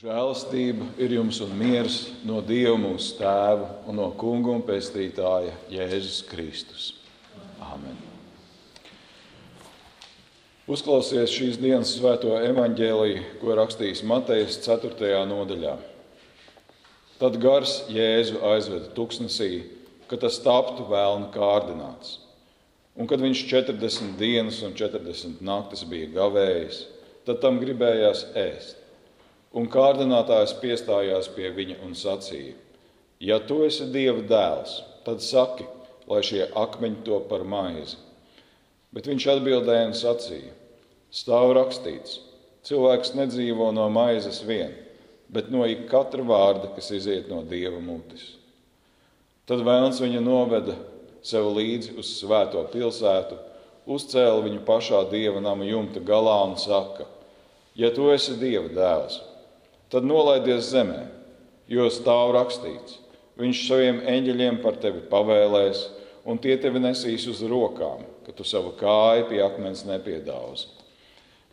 Žēlastība ir jums un miers no Dieva mūsu Tēva un no Kunga un Pestītāja Jēzus Kristus. Āmen! Uzklausies šīs dienas svēto evaņģēliju, ko rakstījis Matejas 4. nodaļā. Tad gars Jēzu aizveda tuksnesī, ka tas taptu vēlna kārdināts. Un kad viņš 40 dienas un 40 naktis bija gavējis, tad tam gribējās ēst. Un kārdinātājs piestājās pie viņa un sacīja: Ja tu esi Dieva dēls, tad saki, lai šie akmeņi to par maizi. Bet viņš atbildēja un sacīja: Stāv rakstīts, cilvēks nedzīvo no maizes vien, bet no ik katra vārda, kas iziet no Dieva mutes. Tad vēlns viņu noveda sev līdzi uz svēto pilsētu, uzcēla viņu pašā dieva nama jumta galā un saka: Ja tu esi Dieva dēls, tad nolaidies zemē, jo stāv rakstīts: Viņš saviem eņģeļiem par tevi pavēlēs, un tie tevi nesīs uz rokām, ka tu savu kāju pie akmens nepiedauzi.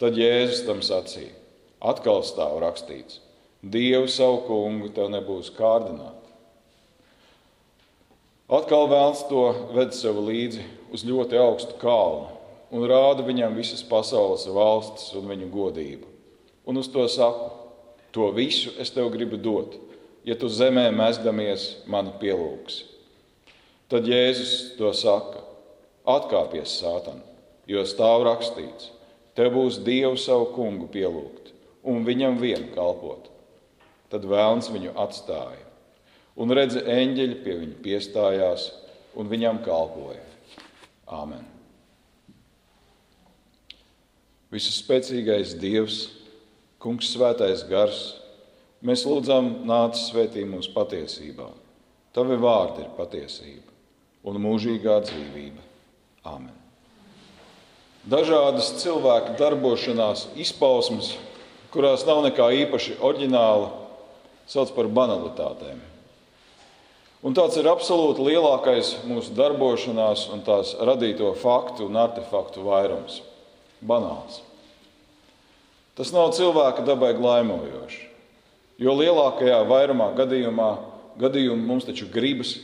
Tad Jēzus tam sacīja: Atkal stāv rakstīts: Dievu savu kungu tev nebūs kārdināt. Atkal vēlns to ved sev līdzi uz ļoti augstu kalnu un rāda viņam visas pasaules valstis un viņu godību. Un uz to saku, To visu es tev gribu dot, ja tu zemē mēsdamies mani pielūgsi. Tad Jēzus to saka: Atkāpies, Sātan, jo stāv rakstīts, tev būs Dievu savu kungu pielūgt un viņam vien kalpot. Tad vēlns viņu atstāja, un redzi, eņģeļi pie viņa piestājās un viņam kalpoja. Āmen! Visus spēcīgais Dievs! Kungs, svētais gars, mēs lūdzam, nāc svētī mūsu patiesībā. Tavi vārdi ir patiesība un mūžīgā dzīvība. Āmen. Dažādas cilvēka darbošanās izpausmes, kurās nav nekā īpaši oriģināla, sauc par banalitātēm. Un tāds ir absolūti lielākais mūsu darbošanās un tās radīto faktu un artefaktu vairums - banāls. Tas nav cilvēka dabai glaimojoši. Jo lielākajā vairumā gadījumā, gadījumu mums taču gribas,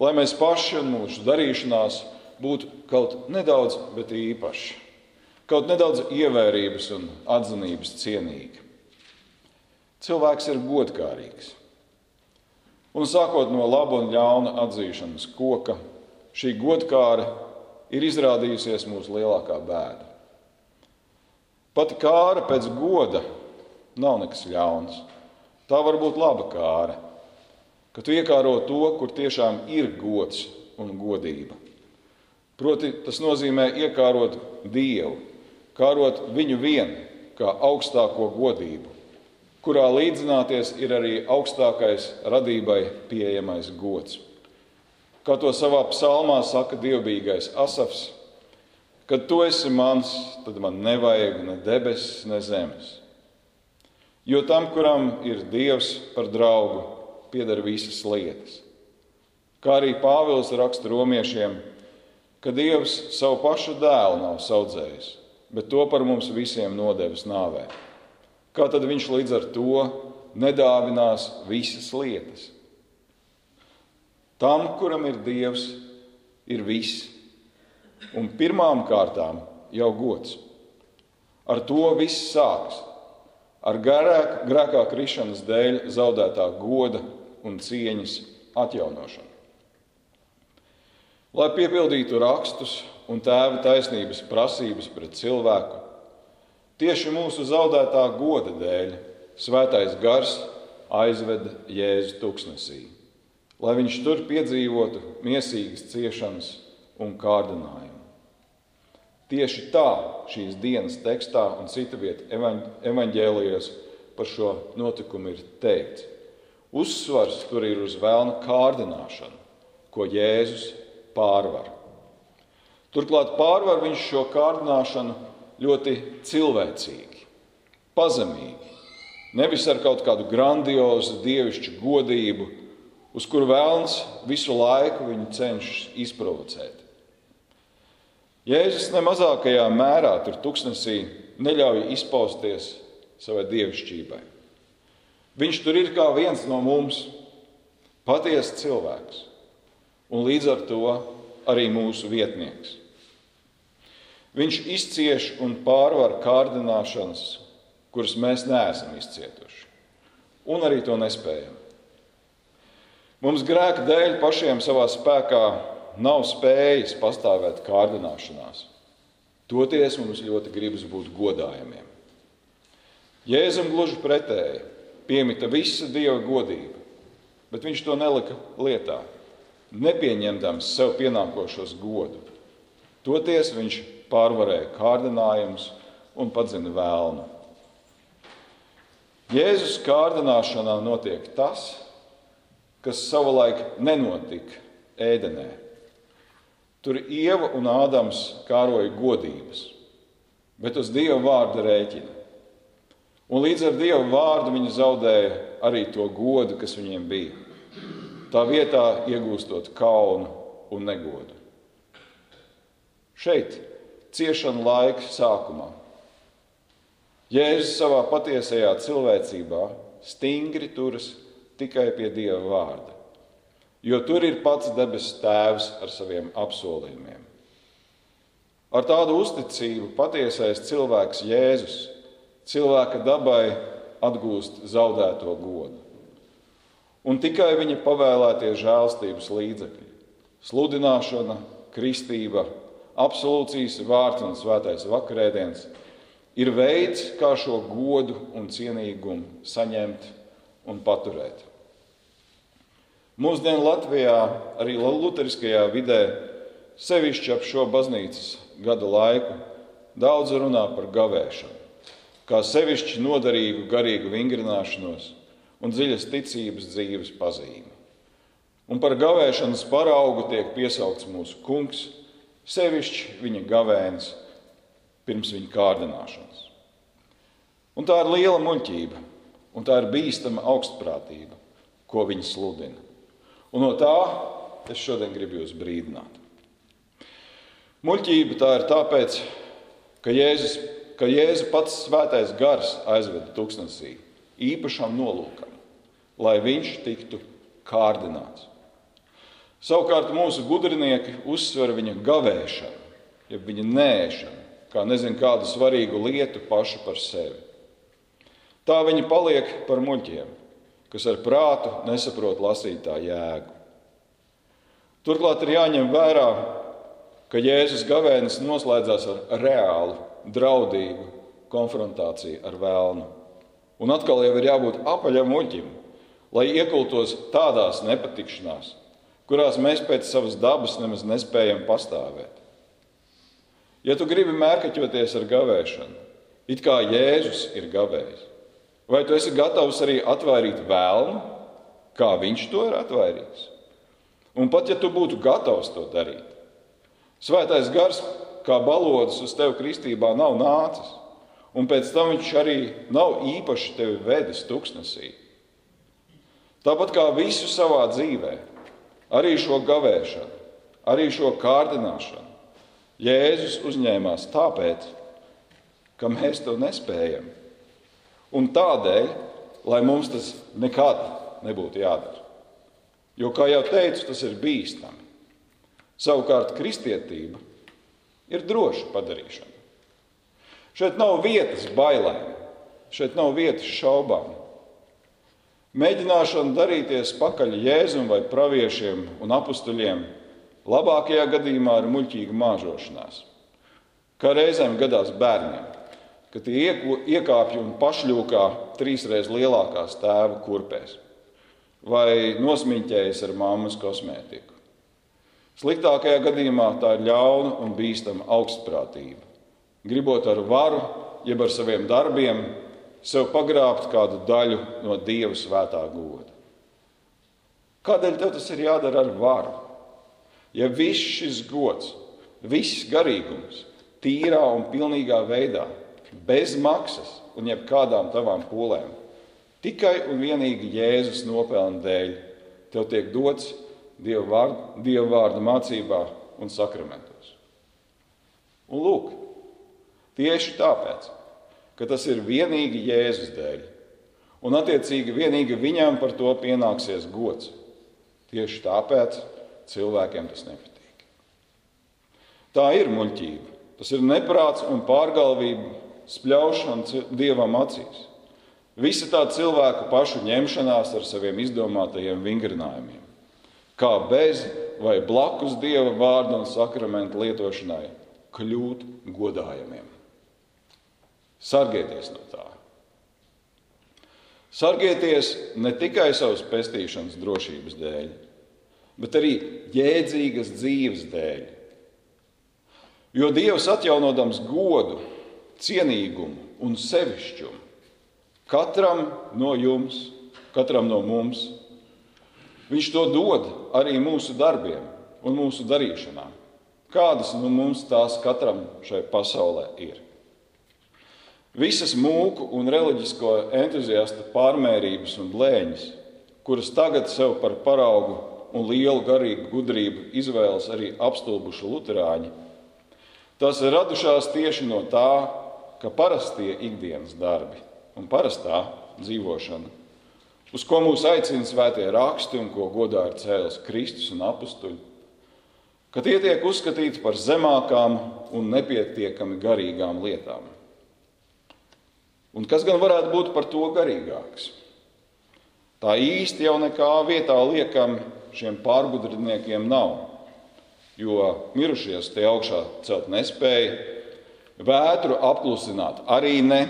lai mēs paši un mūsu darīšanās būtu kaut nedaudz, bet īpaši, kaut nedaudz ievērības un atzinības cienīgi. Cilvēks ir godkārīgs. Un sākot no laba un ļauna atzīšanas koka, šī godkāra ir izrādījusies mūsu lielākā bēda. Pati kāra pēc goda nav nekas ļauns. Tā var būt laba kāra, ka tu iekāro to, kur tiešām ir gods un godība. Proti, tas nozīmē iekārot Dievu, kārot viņu vienu kā augstāko godību, kurā līdzināties ir arī augstākais radībai pieejamais gods. Kā to savā psalmā saka dievbijīgais Asafs, Kad tu esi mans, tad man nevajag ne debesis, ne zemes. Jo tam, kuram ir Dievs par draugu, pieder visas lietas. Kā arī Pāvils raksta romiešiem, ka Dievs savu pašu dēlu nav audzējis, bet to par mums visiem nodevis nāvē. Kā tad viņš līdz ar to nedāvinās visas lietas? Tam, kuram ir Dievs, ir viss un pirmām kārtām jau gods. Ar to viss sākas. Ar grēkā, grēkā krišanas dēļ zaudētā goda un cieņas atjaunošanu. Lai piepildītu rakstus un tēva taisnības prasības pret cilvēku, tieši mūsu zaudētā goda dēļ svētais gars aizveda Jēzu tuksnesī, lai viņš tur piedzīvotu miesīgas ciešanas un kārdinājumu. Tieši tā šīs dienas tekstā un cita vieta evaņģēlijos par šo notikumu ir teikts. Uzsvars tur ir uz vēlna kārdināšanu, ko Jēzus pārvar. Turklāt pārvar viņš šo kārdināšanu ļoti cilvēcīgi, pazemīgi, nevis ar kaut kādu grandiozu dievišķu godību, uz kuru vēlns visu laiku viņu cenšas izprovocēt. Jēzus nemazākajā mērā tur tuksnesī neļauj izpausties savai dievišķībai. Viņš tur ir kā viens no mums, patiesa cilvēks, un līdz ar to arī mūsu vietnieks. Viņš izcieš un pārvar kārdināšanas, kuras mēs neesam izcietuši, un arī to nespējam. Mums grēka dēļ pašiem savā spēkā nav spējis pastāvēt kārdināšanās. Toties mums ļoti gribas būt godājamiem. Jēzum gluži pretēji piemita visa dieva godība, bet viņš to nelika lietā, nepieņemdams sev pienākošos godu. Toties viņš pārvarēja kārdinājumus un padzina vēlnu. Jēzus kārdināšanā notiek tas, kas savulaik nenotika ēdenē. Tur Ieva un Ādams kāroja godības, bet uz Dieva vārda rēķina. Un līdz ar Dieva vārdu viņi zaudēja arī to godu, kas viņiem bija. Tā vietā iegūstot kaunu un negodu. Šeit, ciešana laika sākumā, Jēzus savā patiesajā cilvēcībā stingri turas tikai pie Dieva vārda, jo tur ir pats debesu Tēvs ar saviem apsolījumiem. Ar tādu uzticību patiesais cilvēks Jēzus cilvēka dabai atgūst zaudēto godu. Un tikai viņa pavēlētie žēlstības līdzekļi - sludināšana, kristība, absolūcijas vārds un svētais vakarēdiens - ir veids, kā šo godu un cienīgumu saņemt un paturēt. Mūsdienu Latvijā, arī Lutheriskajā vidē, sevišķi ap šo baznīcas gada laiku, daudz runā par gavēšanu, kā sevišķi noderīgu garīgu vingrināšanos un dziļas ticības dzīves pazīmi. Un par gavēšanas paraugu tiek piesaukts mūsu kungs, sevišķi viņa gavēns pirms viņa kārdināšanas. Un tā ir liela muļķība, un tā ir bīstama augstprātība, ko viņi sludina. Un no tā es šodien gribu jūs brīdināt. Muļķība tā ir tāpēc, ka Jēzus, ka Jēzus pats svētais gars aizveda tuksnesī īpašam nolūkam, lai viņš tiktu kārdināts. Savukārt mūsu gudrinieki uzsver viņa gavēšanu, ja viņa nēšanu, kā nezinu kādu svarīgu lietu pašu par sevi. Tā viņi paliek par muļķiem, kas ar prātu nesaprot lasītā jēgu. Turklāt ir jāņem vērā, ka Jēzus gavēnis noslēdzās ar reālu, draudīgu konfrontāciju ar vēlnu. Un atkal jau ir jābūt apaļam muļķim, lai iekultos tādās nepatikšanās, kurās mēs pēc savas dabas nemaz nespējam pastāvēt. Ja tu gribi mērkaķoties ar gavēšanu, it kā Jēzus ir gavējis, Vai tu esi gatavs arī atvairīt vēlnu, kā viņš to ir atvairījis? Un pat ja tu būtu gatavs to darīt, svētais gars kā balodis uz tevi kristībā nav nācis, un pēc tam viņš arī nav īpaši tevi vedis tuksnesī. Tāpat kā visu savā dzīvē, arī šo gavēšanu, arī šo kārdināšanu, Jēzus uzņēmās tāpēc, ka mēs to nespējam Un tādēļ, lai mums tas nekad nebūtu jādara. Jo, kā jau teicu, tas ir bīstami. Savukārt, kristietība ir droša padarīšana. Šeit nav vietas bailēm, šeit nav vietas šaubām. Mēģināšana darīties pakaļ jēzum vai praviešiem un apstuļiem labākajā gadījumā ir muļķīga māžošanās, kā reizēm gadās bērniem ka tie iekāpj un pašļūkā trīsreiz lielākās tēva kurpēs vai nosmiņķējas ar mammas kosmētiku. Sliktākajā gadījumā tā ir ļauna un bīstama augstprātība. Gribot ar varu, jeb ar saviem darbiem, sev pagrābt kādu daļu no Dieva svētā goda. Kādēļ tev tas ir jādara ar varu? Ja viss šis gods, viss garīgums, tīrā un pilnīgā veidā bez maksas un jebkādām tavām pūlēm. Tikai un vienīgi Jēzus nopelna dēļ tev tiek dots Dieva vārda, Dieva vārda mācībā un sakramentos. Un lūk, tieši tāpēc, ka tas ir vienīgi Jēzus dēļ, un attiecīgi vienīgi viņam par to pienāksies gods. Tieši tāpēc cilvēkiem tas nepatīk. Tā ir muļķība. Tas ir neprāts un pārgalvība, spļaušana dievam acīs. Visa tā cilvēku pašu ņemšanās ar saviem izdomātajiem vingrinājumiem, kā bez vai blakus dieva vārdu un sakramentu lietošanai kļūt godājamiem. Sargieties no tā! Sargieties ne tikai savas pestīšanas drošības dēļ, bet arī jēdzīgas dzīves dēļ. Jo Dievs atjaunodams godu, cienīgumu un sevišķumu katram no jums, katram no mums, Viņš to dod arī mūsu darbiem un mūsu darīšanām. Kādas nu mums tās katram šai pasaulē ir? Visas mūku un reliģisko entuziastu pārmērības un blēņas, kuras tagad sev par paraugu un lielu garīgu gudrību izvēlas arī apstulbuši luterāņi, tās ir radušās tieši no tā, ka parastie ikdienas darbi un parastā dzīvošana, uz ko mūs aicina svētie raksti un ko godā ir cēlis Kristus un apstuļi, ka tie tiek uzskatīti par zemākām un nepietiekami garīgām lietām. Un kas gan varētu būt par to garīgāks? Tā īsti jau nekā vietā liekam šiem pārgudriniekiem nav, jo mirušies te augšā celt nespēja, vētru apklusināt arī ne,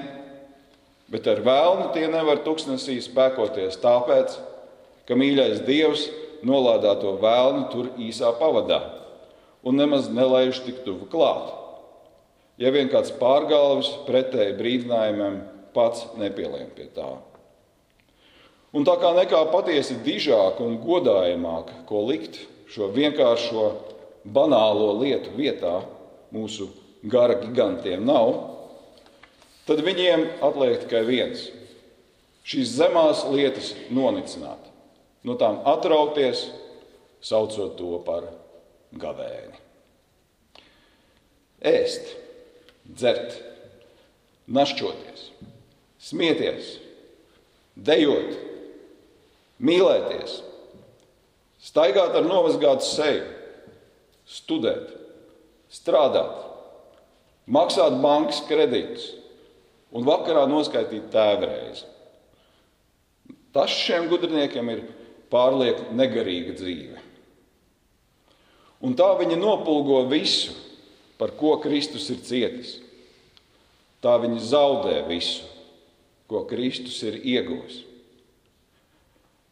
bet ar vēlnu tie nevar tuksnesī spēkoties tāpēc, ka mīļais Dievs nolādā to vēlnu tur īsā pavadā un nemaz nelaiž tik tuvu klāt. Ja vien kāds pārgalvis pretēji brīdinājumiem pats nepielien pie tā. Un tā kā nekā patiesi dižāk un godājamāk, ko likt šo vienkāršo banālo lietu vietā mūsu gara gigantiem nav, tad viņiem atliek tikai viens - šīs zemās lietas nonicināt, no tām atrauties, saucot to par gavēni. Ēst, dzert, našķoties smieties, dejot, mīlēties, staigāt ar novazgātu seju, studēt, strādāt, maksāt bankas kredītus un vakarā noskaitīt tēvreizi. Tas šiem gudriniekiem ir pārlieku negarīga dzīve. Un tā viņi nopulgo visu, par ko Kristus ir cietis. Tā viņi zaudē visu, ko Kristus ir ieguvis.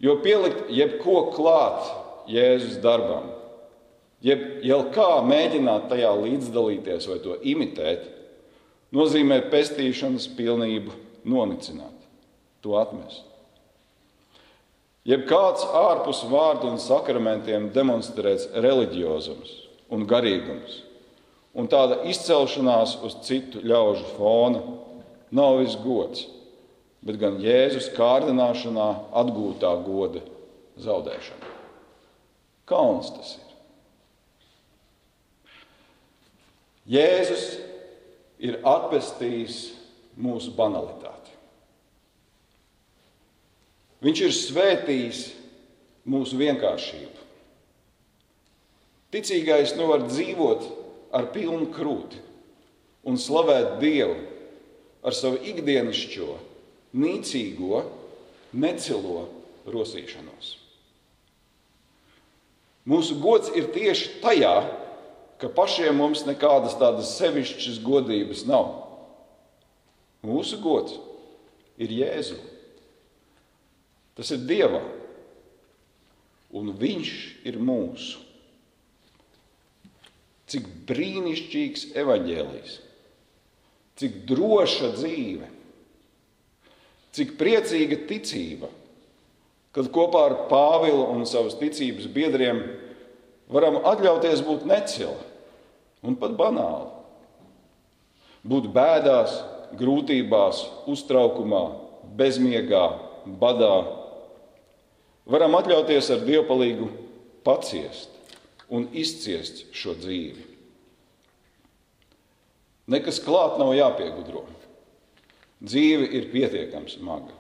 Jo pielikt jebko klāt Jēzus darbam, jeb jau kā mēģināt tajā līdzdalīties vai to imitēt, nozīmē pestīšanas pilnību nonicināt, to atmest. Jeb kāds ārpus vārdu un sakramentiem demonstrēts reliģiozums un garīgums, un tāda izcelšanās uz citu ļaužu fona nav visgods bet gan Jēzus kārdināšanā atgūtā goda zaudēšana. Kauns tas ir. Jēzus ir atpestījis mūsu banalitāti. Viņš ir svētījis mūsu vienkāršību. Ticīgais nu var dzīvot ar pilnu krūti un slavēt Dievu ar savu ikdienišķo nīcīgo, necilo rosīšanos. Mūsu gods ir tieši tajā, ka pašiem mums nekādas tādas sevišķas godības nav. Mūsu gods ir Jēzu. Tas ir Dievā, un Viņš ir mūsu. Cik brīnišķīgs evaņģēlijs, cik droša dzīve Cik priecīga ticība, kad kopā ar Pāvilu un savas ticības biedriem varam atļauties būt necili un pat banāli. Būt bēdās, grūtībās, uztraukumā, bezmiegā, badā. Varam atļauties ar dievpalīgu paciest un izciest šo dzīvi. Nekas klāt nav jāpiegudro. Dzīve ir pietiekami smaga.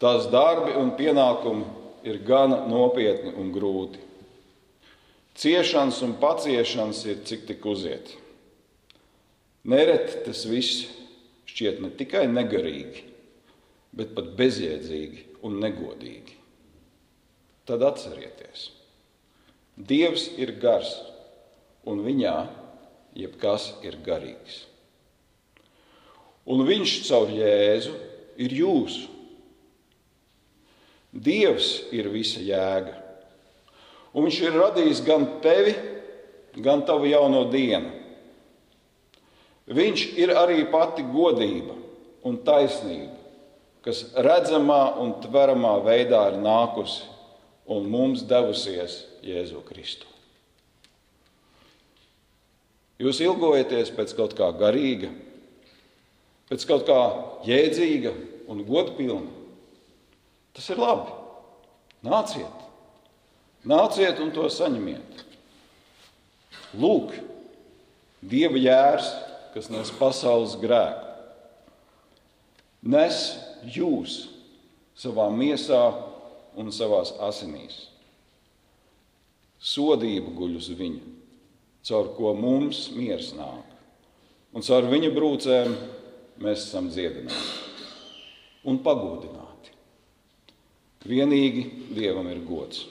Tās darbi un pienākumi ir gana nopietni un grūti. Ciešanas un paciešanas ir cik tik uziet. Nereti tas viss šķiet ne tikai negarīgi, bet pat bezjēdzīgi un negodīgi. Tad atcerieties, Dievs ir gars, un viņā jebkas ir garīgs. Un viņš caur Jēzu ir jūsu. Dievs ir visa jēga. Un viņš ir radījis gan tevi, gan tavu jauno dienu. Viņš ir arī pati godība un taisnība, kas redzamā un tveramā veidā ir nākusi un mums devusies Jēzu Kristu. Jūs ilgojaties pēc kaut kā garīga, pēc kaut kā jēdzīga un godpilna. Tas ir labi. Nāciet, nāciet un to saņemiet. Lūk, Dieva jērs, kas nes pasaules grēku, nes jūs savā miesā un savās asinīs. Sodība guļ uz viņa, caur ko mums miers nāk, un caur viņa brūcēm mēs esam dziedināti un pagodināti. Vienīgi Dievam ir gods.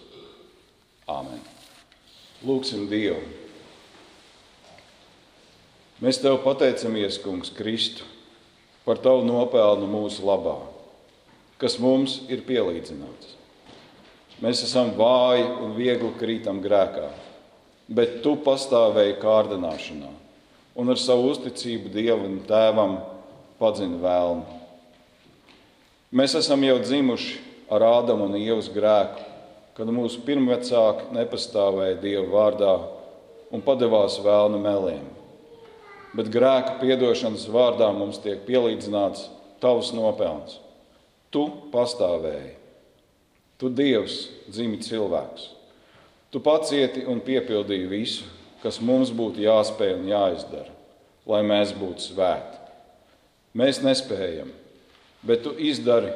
Āmen. Lūksim Dievu. Mēs Tev pateicamies, Kungs, Kristu, par Tavu nopelnu mūsu labā, kas mums ir pielīdzināts. Mēs esam vāji un viegli krītam grēkā, bet Tu pastāvēji kārdināšanā un ar savu uzticību Dievam Tēvam padzina vēlmu. Mēs esam jau dzimuši ar Ādamu un Ievas grēku, kad mūsu pirmvecāki nepastāvēja Dieva vārdā un padevās vēlnu meliem bet grēka piedošanas vārdā mums tiek pielīdzināts tavs nopelns. Tu pastāvēji, tu Dievs, dzimi cilvēks. Tu pacieti un piepildīji visu, kas mums būtu jāspēj un jāizdara, lai mēs būtu svēti. Mēs nespējam, bet tu izdari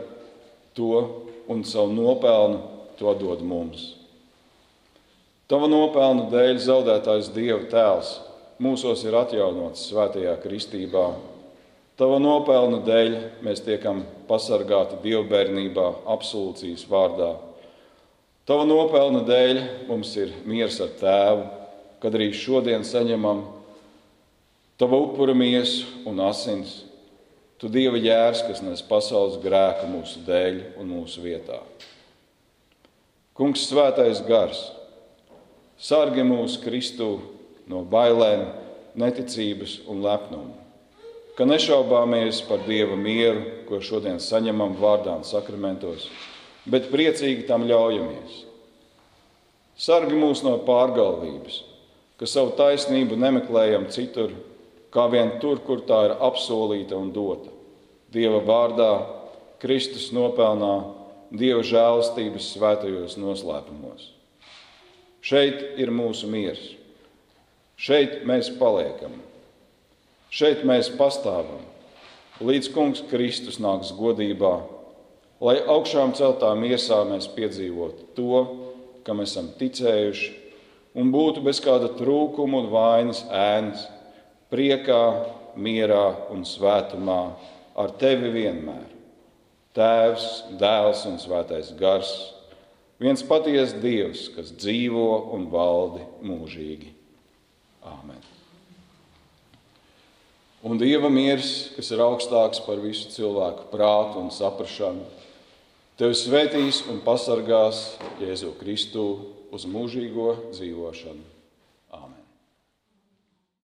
to un savu nopelnu to dod mums. Tava nopelnu dēļ zaudētājs Dieva tēls mūsos ir atjaunots svētajā kristībā. Tava nopelna dēļ mēs tiekam pasargāti dievbijībā, absolūcijas vārdā. Tava nopelna dēļ mums ir miers ar tēvu, kad arī šodien saņemam tava upura miesu un asins. Tu dieva jērs, kas nes pasaules grēku mūsu dēļ un mūsu vietā. Kungs, svētais gars, sargi mūsu Kristu no bailēm, neticības un lepnuma. Ka nešaubāmies par Dieva mieru, ko šodien saņemam vārdā un sakramentos, bet priecīgi tam ļaujamies. Sargi mūs no pārgalvības, ka savu taisnību nemeklējam citur, kā vien tur, kur tā ir apsolīta un dota. Dieva vārdā, Kristus nopelnā, Dieva žēlastības svētajos noslēpumos. Šeit ir mūsu miers. Šeit mēs paliekam, šeit mēs pastāvam, līdz Kungs Kristus nāks godībā, lai augšām celtā miesā mēs piedzīvotu to, kam esam ticējuši, un būtu bez kāda trūkuma un vainas ēnas, priekā, mierā un svētumā ar tevi vienmēr. Tēvs, dēls un svētais gars, viens patiesa Dievs, kas dzīvo un valdi mūžīgi. Āmen. Un Dieva miers, kas ir augstāks par visu cilvēku prātu un saprāšanu, tevi svētīs un pasargās Jēzu Kristu uz mūžīgo dzīvošanu.